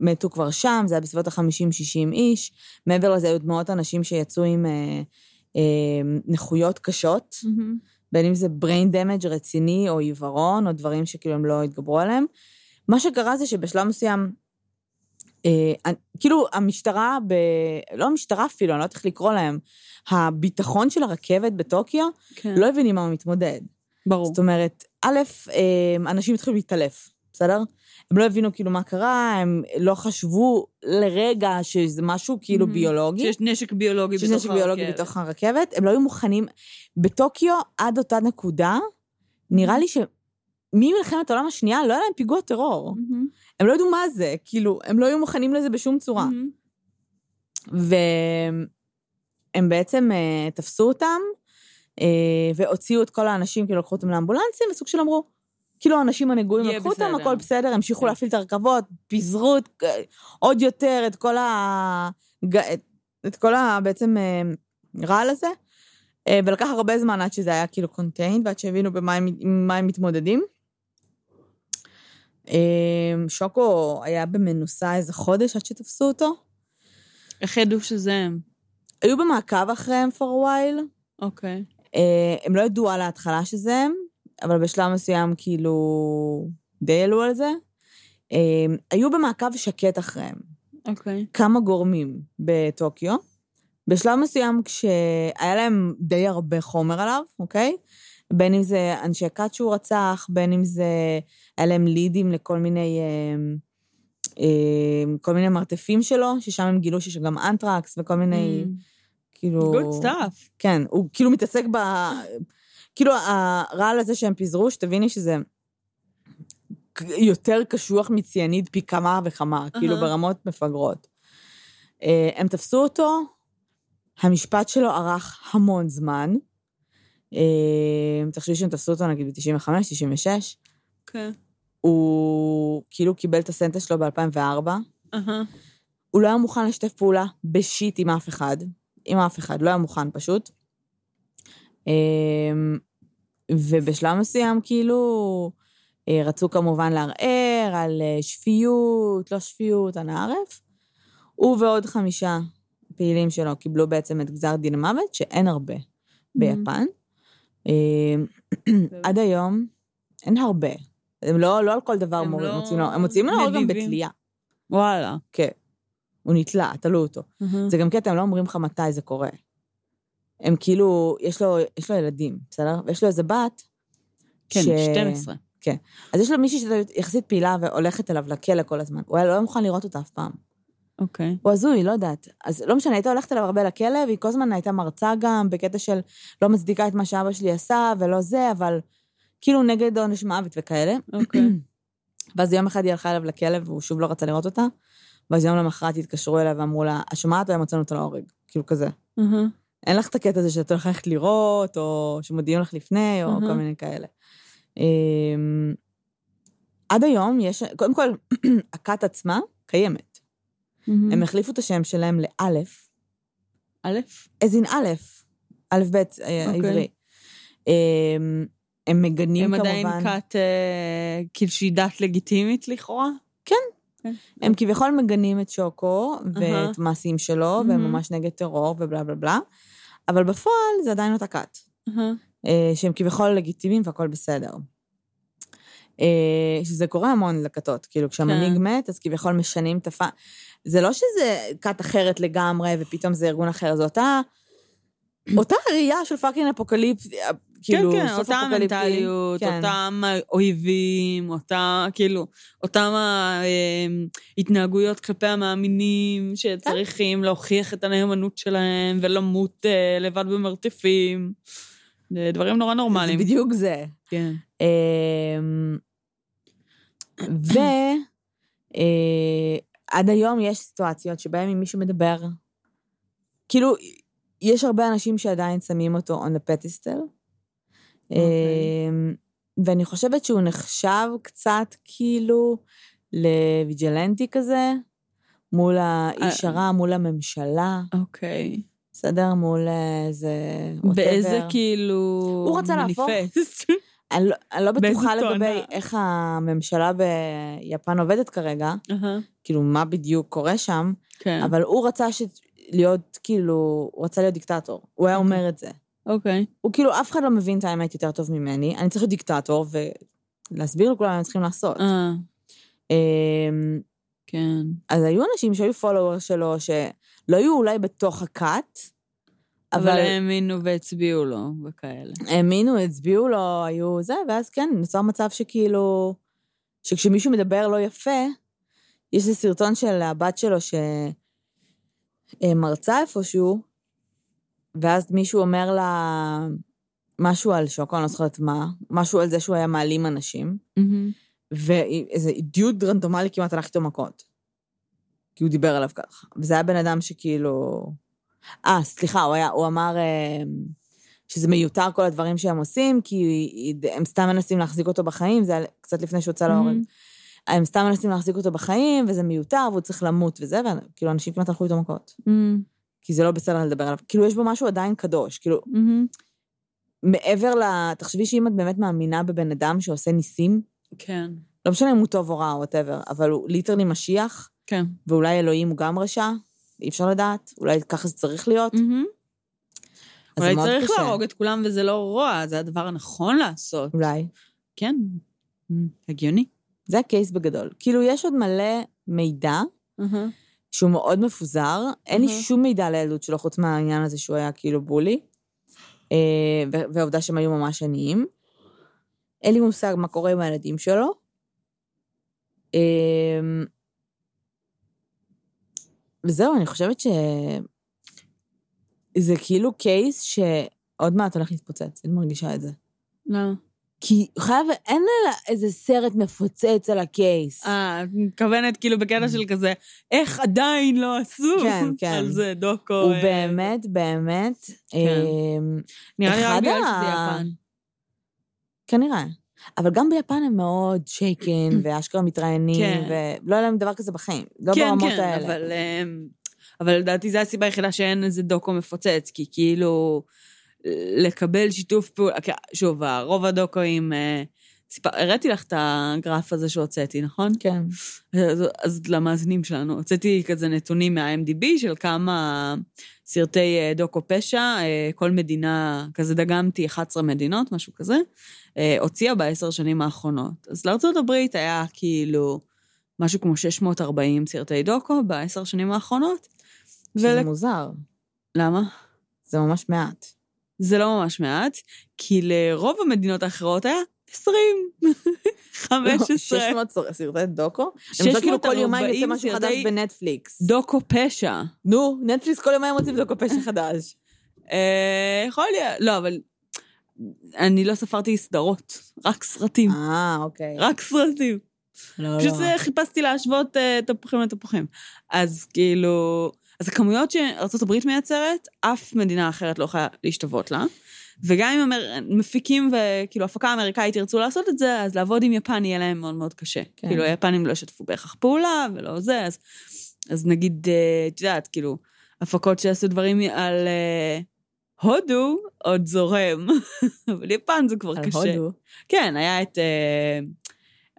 שמתו כבר שם, זה היה בסביבות ה-50-60 איש. מעבר לזה היו מאות אנשים שיצאו עם אה, אה, נכויות קשות, בין אם זה brain damage רציני או עיוורון, או דברים שכאילו הם לא התגברו עליהם. מה שקרה זה שבשלב מסוים, כאילו המשטרה, ב... לא המשטרה אפילו, אני לא יודעת איך לקרוא להם, הביטחון של הרכבת בטוקיו, כן. לא הבינים מה מתמודד. ברור. זאת אומרת, א', אה, אנשים התחילו להתעלף, בסדר? הם לא הבינו כאילו מה קרה, הם לא חשבו לרגע שזה משהו כאילו Mhm. ביולוגי. שיש נשק ביולוגי שיש בתוך נשק ביולוגי הרכבת. בתוך הרכבת, הם לא היו מוכנים. בטוקיו, עד אותה נקודה, נראה לי שממלחמת העולם השנייה לא היה להם פיגוע טרור. מהמם. הם לא ידעו מה זה, כאילו, הם לא היו מוכנים לזה בשום צורה. מהמם. והם בעצם אה, תפסו אותם, אה, והוציאו את כל האנשים, כאילו לקחו אותם לאמבולנסים, וסוג של אמרו, כאילו האנשים הנגועים לקחו אותם, בסדר. הכל בסדר, המשיכו כן. להפעיל את הרכבות, פיזרו את, אה, עוד יותר את כל ה... את, את כל ה... בעצם אה, רעל הזה, ולקח הרבה זמן עד שזה היה כאילו contained, ועד שהבינו במה הם, הם מתמודדים. אה, שוקו היה במנוסה איזה חודש עד שתפסו אותו. איך ידעו שזה הם? היו במעקב אחריהם for a while. אוקיי. אה, הם לא ידעו על ההתחלה שזה הם, אבל בשלב מסוים כאילו די עלו על זה. אה, היו במעקב שקט אחריהם, אוקיי. כמה גורמים בטוקיו. בשלב מסוים כשהיה להם די הרבה חומר עליו, אוקיי? בין אם זה אנשי כת שהוא רצח, בין אם זה היה להם לידים לכל מיני, אה, אה, כל מיני מרתפים שלו, ששם הם גילו שיש גם אנטרקס וכל מיני, כאילו... Mm. Good stuff. כן, הוא כאילו מתעסק ב... כאילו, הרעל הזה שהם פיזרו, שתביני שזה יותר קשוח מציאניד פי כמה וכמה, כאילו אהה. ברמות מפגרות. אה, הם תפסו אותו, המשפט שלו ארך המון זמן. אה, תחשבי שהם תפסו אותו נגיד ב-95, 96. כן. הוא כאילו קיבל את הסנטס שלו ב-2004. אהה. הוא לא היה מוכן לשתף פעולה בשיט עם אף אחד. עם אף אחד, לא היה מוכן פשוט. אמ, ובשלב מסוים, כאילו, אה, רצו כמובן לערער על אה, שפיות, לא שפיות, אנא ערף. הוא ועוד חמישה פעילים שלו קיבלו בעצם את גזר דין המוות, שאין הרבה ביפן. אמ, עד היום אין הרבה. הם לא, לא על כל דבר מורים, לא מוצאים לו, הם מוציאים לו גם. בתלייה. וואלה. כן. הוא נתלה, תלו אותו. זה גם קטע, הם לא אומרים לך מתי זה קורה. הם כאילו, יש לו, יש לו ילדים, בסדר? ויש לו איזה בת. כן, ש- 12. אז יש לו מישהי שזה יחסית פעילה והולכת אליו לכלא כל הזמן. הוא היה לא מוכן לראות אותה אף פעם. אוקיי. הוא הזוי, לא יודעת. אז לא משנה, הייתה הולכת אליו הרבה לכלא, והיא כל הזמן הייתה מרצה גם, בקטע של לא מצדיקה את מה שאבא שלי עשה, ולא זה, אבל כאילו נגד עונש מוות וכאלה. אוקיי. ואז יום אחד היא הלכה אליו לכלא, והוא שוב לא רצה לראות אותה. ואז יום למחרת התקשרו אליה ואמרו לה, את שומעת או מצאנו אותו להורג? כאילו כזה. אהה. אין לך את הקטע הזה שאת הולכת ללכת לראות, או שמודיעים לך לפני, או אהה. כל מיני כאלה. אמ, עד היום יש, קודם כל, הכת עצמה קיימת. מהמם. הם החליפו את השם שלהם לאלף, א'? אז אין א', א', ב', אה, אוקיי. עברי. אמ, הם מגנים הם כמובן, עדיין כת, אה, כאילו שהיא דת לגיטימית לכאורה? הם כביכול מגנים את שוקו. ואת המעשים שלו, והם מהמם. ממש נגד טרור ובלה בלה בלה, אבל בפועל זה עדיין אותה כת. אהה. אה, שהם כביכול לגיטימיים והכל בסדר. אה, שזה קורה המון לכתות, כאילו כשהמנהיג כן. מת, אז כביכול משנים את הפ... זה לא שזה כת אחרת לגמרי, ופתאום זה ארגון אחר, זו אותה... אותה ראייה של fucking apocalypse, כאילו, כן, כן, אותה. המנטליות, כן. אותם האויבים, אותה, כאילו, אותם ההתנהגויות כלפי המאמינים שצריכים להוכיח את הנאמנות שלהם ולמות אה, לבד במרתפים. זה דברים נורא זה נורמליים. בדיוק זה. כן. אמ, ו... עד היום יש סיטואציות שבהן אם מישהו מדבר כאילו, יש הרבה אנשים שעדיין שמים אותו on the pedestal. אוקיי. אמ, ואני חושבת שהוא נחשב קצת כאילו לוויג'לנטי כזה, מול האיש אה. הרע, מול הממשלה, אוקיי. בסדר? מול איזה... באיזה. כאילו... הוא רצה להפוך. אני לא- אני לא באיזה בטוחה? לגבי איך הממשלה ביפן עובדת כרגע, אהה, כאילו, מה בדיוק קורה שם, כן. אבל הוא רצה ש... להיות, כאילו, הוא רצה להיות דיקטטור. הוא היה אומר את זה. אוקיי. הוא כאילו, אף אחד לא מבין את האמת יותר טוב ממני, אני צריך להיות דיקטטור ולהסביר לכולם מה הם צריכים לעשות. אה, אמ, כן. אז היו אנשים שהיו פולוור שלו, שלא היו אולי בתוך הכת, אבל אבל האמינו והצביעו לו וכאלה. האמינו, הצביעו לו, היו זה, ואז כן, נוצר מצב שכאילו, שכשמישהו מדבר לא יפה, יש איזה סרטון של הבת שלו שמרצה איפשהו, ואז מישהו אומר לה משהו על שוקו, אני לא זוכרת מה, משהו על זה שהוא היה מעלים אנשים. ואיזה אידיוט רנדומלי כמעט הלך איתו מכות. כי הוא דיבר עליו ככה. וזה היה בן אדם שכאילו... אה, סליחה, הוא, היה, הוא אמר אה, שזה מיותר כל הדברים שהם עושים, כי הם סתם מנסים להחזיק אותו בחיים, זה היה קצת לפני שהוא יצא להורג. הם סתם מנסים להחזיק אותו בחיים, וזה מיותר, והוא צריך למות וזה, וכאילו אנשים כמעט הלכו איתו מכות. מהמם. כי זה לא בסדר לדבר עליו. כאילו, יש בו משהו עדיין קדוש. כאילו, מהמם. מעבר ל... תחשבי שאם את באמת מאמינה בבן אדם שעושה ניסים, כן. לא משנה אם הוא טוב או רע או whatever, אבל הוא literally משיח, כן. ואולי אלוהים הוא גם רשע, אי אפשר לדעת, אולי ככה זה צריך להיות. זה אולי צריך קשה. להרוג את כולם וזה לא רוע, זה הדבר הנכון לעשות. אולי. כן. הגיוני. זה הקייס בגדול. כאילו, יש עוד מלא מידע שהוא מאוד מפוזר, אין לי. שום מידע על הילדות שלו, חוץ מהעניין הזה שהוא היה כאילו בולי, אה, והעובדה שהם היו ממש עניים. אין לי מושג מה קורה עם הילדים שלו. אה, וזהו, אני חושבת ש... זה כאילו קייס שעוד מעט הולך להתפוצץ, אני מרגישה את זה. למה? כי חייב, אין לה איזה סרט מפוצץ על הקייס. אה, את מתכוונת כאילו בקטע של כזה, איך עדיין לא עשו כן, כן. על זה דוקו. הוא אה, באמת, באמת, כן. אמ, נראה לי רק בגלל שזה יפן. כנראה. אבל גם ביפן הם מאוד שייקן, ואשכרה מתראיינים, כן. ולא היה להם דבר כזה בחיים. לא כן, ברמות כן, האלה. אבל... אמ, אבל לדעתי זו הסיבה היחידה שאין איזה דוקו מפוצץ, כי כאילו לקבל שיתוף פעולה, שוב, רוב הדוקואים, אה, הראיתי לך את הגרף הזה שהוצאתי, נכון? כן. אז, אז למאזינים שלנו, הוצאתי כזה נתונים מה-MDB של כמה סרטי אה, דוקו פשע, אה, כל מדינה, כזה דגמתי 11 מדינות, משהו כזה, אה, הוציאה בעשר שנים האחרונות. אז לארה"ב היה כאילו משהו כמו 640 סרטי דוקו בעשר שנים האחרונות. שזה ול- מוזר. למה? זה ממש מעט. זה לא ממש מעט, כי לרוב המדינות האחרות היה 20, 15. 600 סר- סרטי דוקו? אני חושבת כאילו כל יומיים יוצא משהו חדש בנטפליקס. דוקו פשע. נו, נטפליקס כל יומיים מוצאים דוקו פשע חדש. אה, יכול להיות, לא, אבל אני לא ספרתי סדרות, רק סרטים. אה, אוקיי. רק סרטים. לא, פשוט לא. חיפשתי להשוות אה, תפוחים לתפוחים. אז כאילו, אז הכמויות שארה"ב מייצרת, אף מדינה אחרת לא יכולה להשתוות לה. וגם אם אמר- מפיקים וכאילו הפקה אמריקאית ירצו לעשות את זה, אז לעבוד עם יפן יהיה להם מאוד מאוד קשה. כן. כאילו היפנים לא ישתפו בהכרח פעולה ולא זה, אז, אז נגיד, אה, את יודעת, כאילו, הפקות שעשו דברים על אה, הודו, עוד זורם, אבל יפן זה כבר על קשה. הודו. כן, היה את...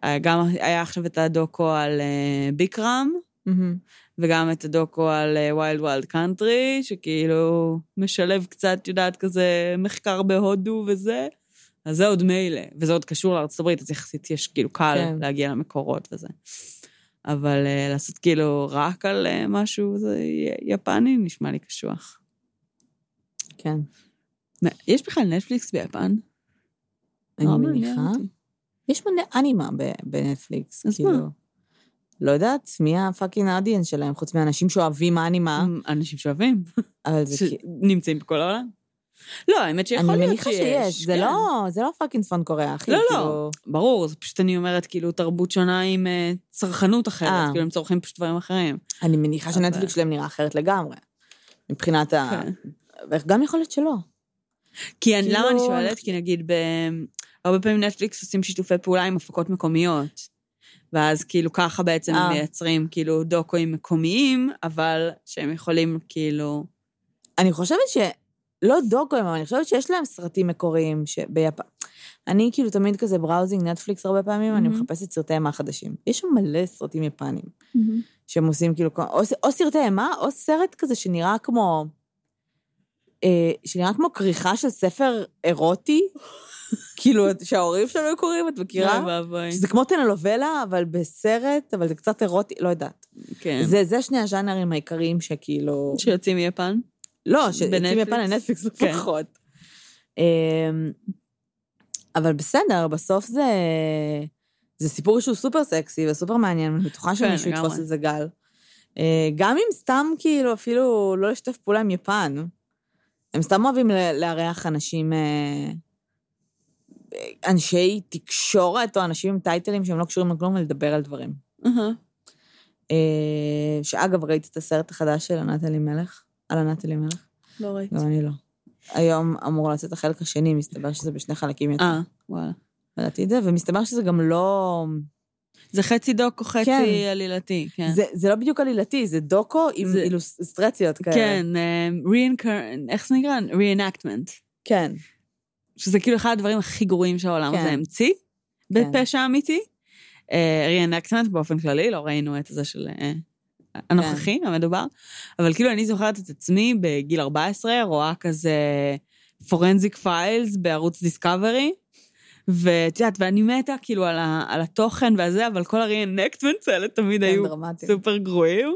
היה גם היה עכשיו את הדוקו על אה, ביקראם, מהמם. וגם את הדוקו על ויילד ויילד קאנטרי, שכאילו משלב קצת, את יודעת, כזה מחקר בהודו וזה. אז זה עוד מילא, וזה עוד קשור הברית, אז יחסית יש כאילו קל כן. להגיע למקורות וזה. אבל uh, לעשות כאילו רק על uh, משהו זה יפני, נשמע לי קשוח. כן. יש בכלל נטפליקס ביפן? אני מעניין מניחה. יש מלא אנימה בנטפליקס, אז כאילו. מה? לא יודעת, מי ה fucking audience שלהם, חוץ מאנשים שאוהבים אנימה, אנשים שאוהבים, אבל זה כאילו... שנמצאים בכל העולם. לא, האמת שיכול אני להיות מניחה שיש, זה כן. לא, זה לא fucking צפון קוריאה, אחי. לא, כאילו- לא, ברור, זה פשוט אני אומרת, כאילו, תרבות שונה עם אה, צרכנות אחרת, אה. כאילו, הם צורכים פשוט דברים אחרים. אני מניחה שנטפליקס שלהם נראה אחרת לגמרי. מבחינת ה... כן. וגם יכול להיות שלא. כי אני, למה אני כאילו, שואלת? כי נגיד. הרבה פעמים נטפליקס עושים שיתופי פעולה עם הפקות מקומיות. ואז כאילו ככה בעצם אה. הם מייצרים כאילו דוקואים מקומיים, אבל שהם יכולים כאילו... אני חושבת ש... לא דוקוים, אבל אני חושבת שיש להם סרטים מקוריים שביפן. אני כאילו תמיד כזה בראוזינג נטפליקס הרבה פעמים, אני מהמם. מחפשת סרטי אימה חדשים. יש שם מלא סרטים יפנים, שהם עושים כאילו, או, או סרטי אימה, או סרט כזה שנראה כמו... אה, שנראה כמו כריכה של ספר אירוטי, כאילו, שההורים שלנו היו קוראים, את מכירה? אוי ואבוי. שזה כמו טנלובלה, אבל בסרט, אבל זה קצת אירוטי, לא יודעת. כן. זה, זה שני הז'אנרים העיקריים שכאילו... שיוצאים מיפן? לא, שיוצאים בנטפליקס? יפן לנטפליקס כן. לפחות. אמ, אבל בסדר, בסוף זה... זה סיפור שהוא סופר סקסי וסופר מעניין, ואני בטוחה כן, שמישהו יתפוס. על זה גל. אה, גם אם סתם כאילו אפילו לא לשתף פעולה עם יפן, הם סתם אוהבים לארח אנשים, אה, אנשי תקשורת או אנשים עם טייטלים שהם לא קשורים לכלום ולדבר על דברים. אה, שאגב, ראית את הסרט החדש של ענת אלי מלך? על ענת אלי מלך? לא ראיתי. לא, אני לא. היום אמור לצאת החלק השני, מסתבר שזה בשני חלקים יצא. אה, וואלה. ידעתי את זה, ומסתבר שזה גם לא... זה חצי דוקו, חצי כן. עלילתי, כן. זה, זה לא בדיוק עלילתי, זה דוקו עם זה- אילוסטרציות כאלה. כן, ריאנקר... איך זה נקרא? ריאנקטמנט. כן. שזה כאילו אחד הדברים הכי גרועים שהעולם כן. הזה המציא, כן. בפשע אמיתי. ריאנקטמנט באופן כללי, לא ראינו את זה של אה, הנוכחי, כן. המדובר, אבל כאילו אני זוכרת את עצמי בגיל 14, רואה כזה פורנזיק פיילס בערוץ דיסקאברי, ואת יודעת, ואני מתה כאילו על, ה, על התוכן והזה, אבל כל הריאנקטמנטס האלה תמיד כן, היו דרמטיים. סופר גרועים.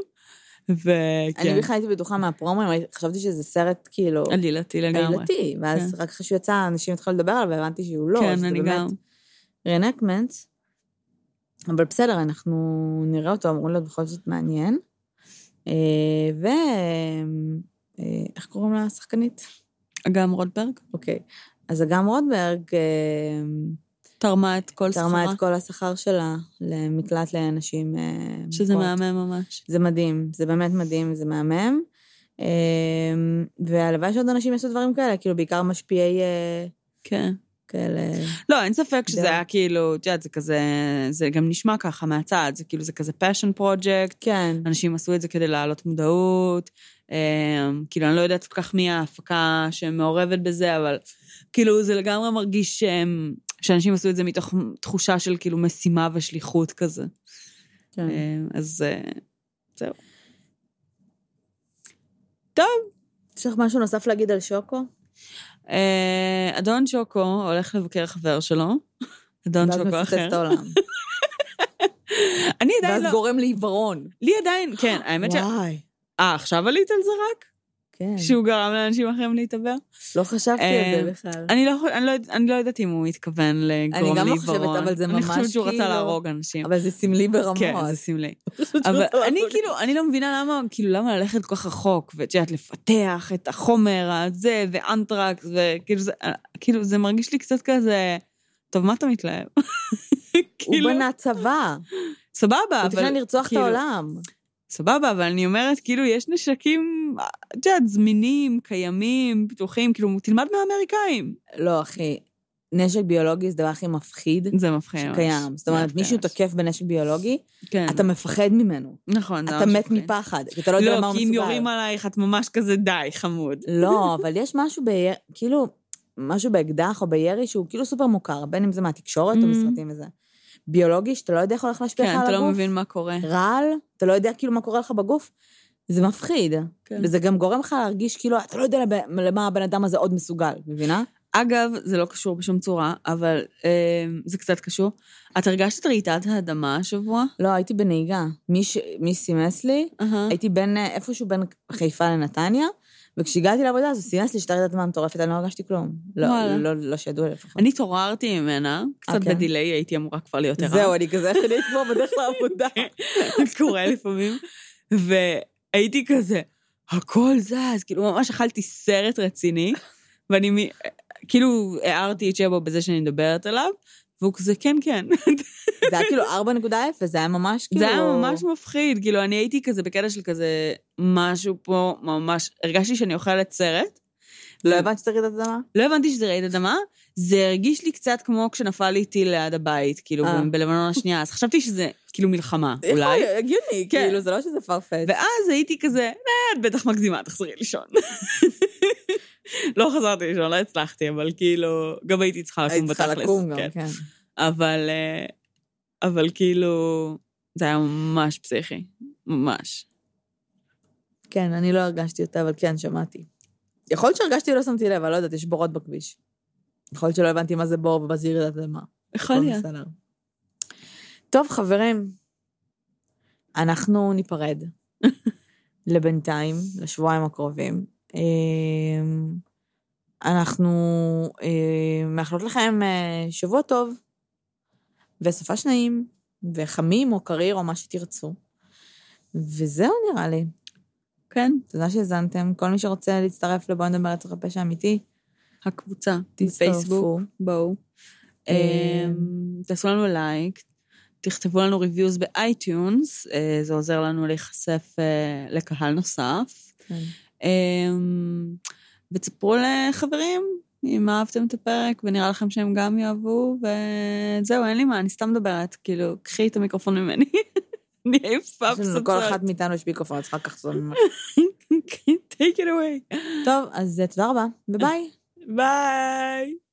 וכן, אני בכלל הייתי בטוחה מהפרומואים, חשבתי שזה סרט כאילו... עלילתי לגמרי. עלילתי, ואז רק אחרי שהוא יצא, אנשים התחילו לדבר עליו, והבנתי שהוא לא, כן, אני באמת גם. רeenactment. אבל בסדר, אנחנו נראה אותו, אמור להיות בכל זאת מעניין. אה, ו... אה, איך קוראים לה השחקנית? אגם רוטברג אוקיי. אז אגם רודברג אה, תרמה את כל תרמה שכרה, את כל השכר שלה למקלט לאנשים... אה, שזה מוכות. מהמם ממש. זה מדהים, זה באמת מדהים, זה מהמם. אה, והלוואי שעוד אנשים יעשו דברים כאלה, כאילו בעיקר משפיעי אה, כן. כאלה... לא, אין ספק שזה דרך. היה כאילו, את יודעת, זה כזה, זה גם נשמע ככה מהצד, זה כאילו, זה כזה passion project, כן, אנשים עשו את זה כדי להעלות מודעות, אה, כאילו, אני לא יודעת כל כך מי ההפקה שמעורבת בזה, אבל כאילו, זה לגמרי מרגיש שהם, שאנשים עשו את זה מתוך תחושה של כאילו משימה ושליחות כזה. כן. אה, אז אה, זהו. טוב, יש לך משהו נוסף להגיד על שוקו? אה, אדון שוקו הולך לבקר חבר שלו, אדון ואז שוקו מפוצץ אחר. את העולם. אני עדיין ואז לא... גורם לעיוורון. לי עדיין, כן, האמת ש... וואי. אה, עכשיו עלית על זה רק? כן. שהוא גרם לאנשים אחרים להתאבד? לא חשבתי אה, על זה בכלל. אני לא, אני, לא, אני לא יודעת אם הוא התכוון לגרום גם לא לעיוורון. חושבת, אבל זה אני ממש חושבת שהוא רצה כאילו- להרוג אנשים. אבל זה סמלי ברמות. כן, זה סמלי. אבל אני. כאילו, אני לא מבינה למה, כאילו, למה ללכת כל כך רחוק, ואת יודעת, לפתח את החומר הזה, ואנטרקס, וכאילו, זה, כאילו, זה מרגיש לי קצת כזה, טוב, מה אתה מתלהב? הוא כאילו, בנה צבא. סבבה, הוא אבל... תכנן לרצוח את כאילו, העולם. סבבה, אבל אני אומרת, כאילו, יש נשקים, את יודעת, זמינים, קיימים, פתוחים, כאילו, תלמד מהאמריקאים. לא, אחי. נשק ביולוגי זה הדבר הכי מפחיד זה מפחיד ממש. שקיים. זאת אומרת, מישהו. תוקף בנשק ביולוגי, כן. אתה מפחד ממנו. נכון, זה אתה ממש מת מפחיד. מפחד, כי אתה לא יודע למה לא, הוא כי אם מסוגל. יורים עלייך, את ממש כזה די, חמוד. לא, אבל יש משהו ב... כאילו, משהו באקדח או בירי שהוא כאילו סופר מוכר, בין אם זה מהתקשורת או Mhm. מסרטים וזה. ביולוגי, שאתה לא יודע איך הולך להשפיע לך כן, על אתה הגוף. לא מבין מה קורה. רעל, אתה לא יודע כאילו מה קורה לך בגוף. זה מפחיד. כן. וזה גם גורם לך להרגיש כאילו, אתה לא יודע למה הבן אדם הזה עוד מסוגל, מבינה? אגב, זה לא קשור בשום צורה, אבל אה, זה קצת קשור. את הרגשת את רעידת האדמה השבוע? לא, הייתי בנהיגה. מי, ש... מי סימס לי, אהה. הייתי בין, אה, איפשהו בין חיפה לנתניה, וכשהגעתי לעבודה, אז הוא סימס לי שתרדת אדמה מטורפת, אני לא הרגשתי כלום. לא. לא, לא שידוע לפחות. אני התעוררתי ממנה, קצת כן? בדיליי, הייתי אמורה כבר להיות ערה. זהו, אני כזה, איך אני כבר בדרך לעבודה. קורה לפעמים. והייתי כזה, הכל זז, כאילו ממש אכלתי סרט רציני, ואני כאילו הערתי את שבו בזה שאני מדברת עליו, והוא כזה, כן, כן. זה היה כאילו 4.0, זה היה ממש כאילו... זה היה ממש מפחיד, כאילו, אני הייתי כזה בקטע של כזה, משהו פה ממש, הרגשתי שאני אוכלת סרט. לא הבנת שזה רעידת אדמה? לא הבנתי שזה רעידת אדמה, זה הרגיש לי קצת כמו כשנפל לי טיל ליד הבית, כאילו, אה. בלבנון השנייה, אז חשבתי שזה כאילו מלחמה, אולי. הגיוני, כן. כאילו, זה לא שזה פרפט. ואז הייתי כזה, אה, את בטח מגזימה, תחזרי לישון. לא חזרתי לישון, לא הצלחתי, אבל כאילו, גם הייתי צריכה לקום היית בתכלס. צריכה לקום גם, כן. כן. אבל, אה, אבל כאילו, זה היה ממש פסיכי, ממש. כן, אני לא הרגשתי אותה, אבל כן, שמעתי. יכול להיות שהרגשתי ולא שמתי לב, אני לא יודעת, יש בורות בכביש. יכול להיות שלא הבנתי מה זה בור ומה זה ירידת אדמה. יכול להיות. טוב, חברים, אנחנו ניפרד לבינתיים, לשבועיים הקרובים. אמ, אנחנו אה, מאחלות לכם אה, שבוע טוב, וסופ"ש נעים, וחמים או קריר או מה שתרצו. וזהו נראה לי. כן, תודה שהאזנתם. כל מי שרוצה להצטרף לבוא נדבר רצח הפשע האמיתי, הקבוצה, תצטרפו. בפייסבוק, בואו. אה, אמ, תעשו לנו לייק, תכתבו לנו reviews ב iTunes, אה, זה עוזר לנו להיחשף אה, לקהל נוסף. כן. ותספרו לחברים אם אהבתם את הפרק ונראה לכם שהם גם יאהבו, וזהו, אין לי מה, אני סתם מדברת, כאילו, קחי את המיקרופון ממני. אני עייפה יש לנו- פצצות. כל אחת מאיתנו יש מיקרופון, את צריכה לקחת אותו ממך. take it away. טוב, אז אה, תודה רבה, וביי. ביי.